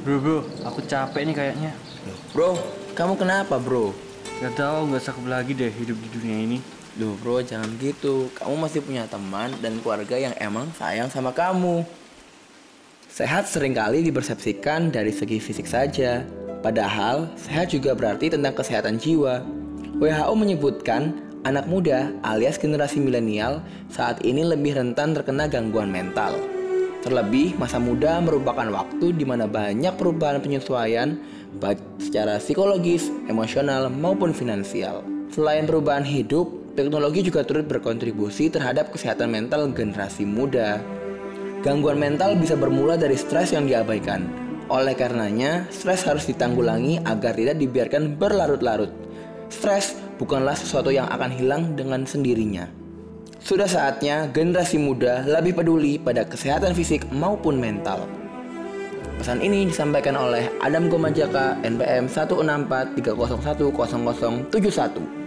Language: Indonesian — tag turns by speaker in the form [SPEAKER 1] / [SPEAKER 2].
[SPEAKER 1] Bro bro, aku capek nih kayaknya.
[SPEAKER 2] Bro, kamu kenapa bro?
[SPEAKER 1] Gak tau, gak sakit lagi deh hidup di dunia ini.
[SPEAKER 2] Loh bro, jangan gitu. Kamu masih punya teman dan keluarga yang emang sayang sama kamu. Sehat sering kali dipersepsikan dari segi fisik saja. Padahal, sehat juga berarti tentang kesehatan jiwa. WHO menyebutkan anak muda alias generasi milenial saat ini lebih rentan terkena gangguan mental. Terlebih, masa muda merupakan waktu di mana banyak perubahan penyesuaian baik secara psikologis, emosional, maupun finansial. Selain perubahan hidup, teknologi juga turut berkontribusi terhadap kesehatan mental generasi muda. Gangguan mental bisa bermula dari stres yang diabaikan. Oleh karenanya, stres harus ditanggulangi agar tidak dibiarkan berlarut-larut. Stres bukanlah sesuatu yang akan hilang dengan sendirinya. Sudah saatnya generasi muda lebih peduli pada kesehatan fisik maupun mental. Pesan ini disampaikan oleh Adam Gomajaka NPM 164301071.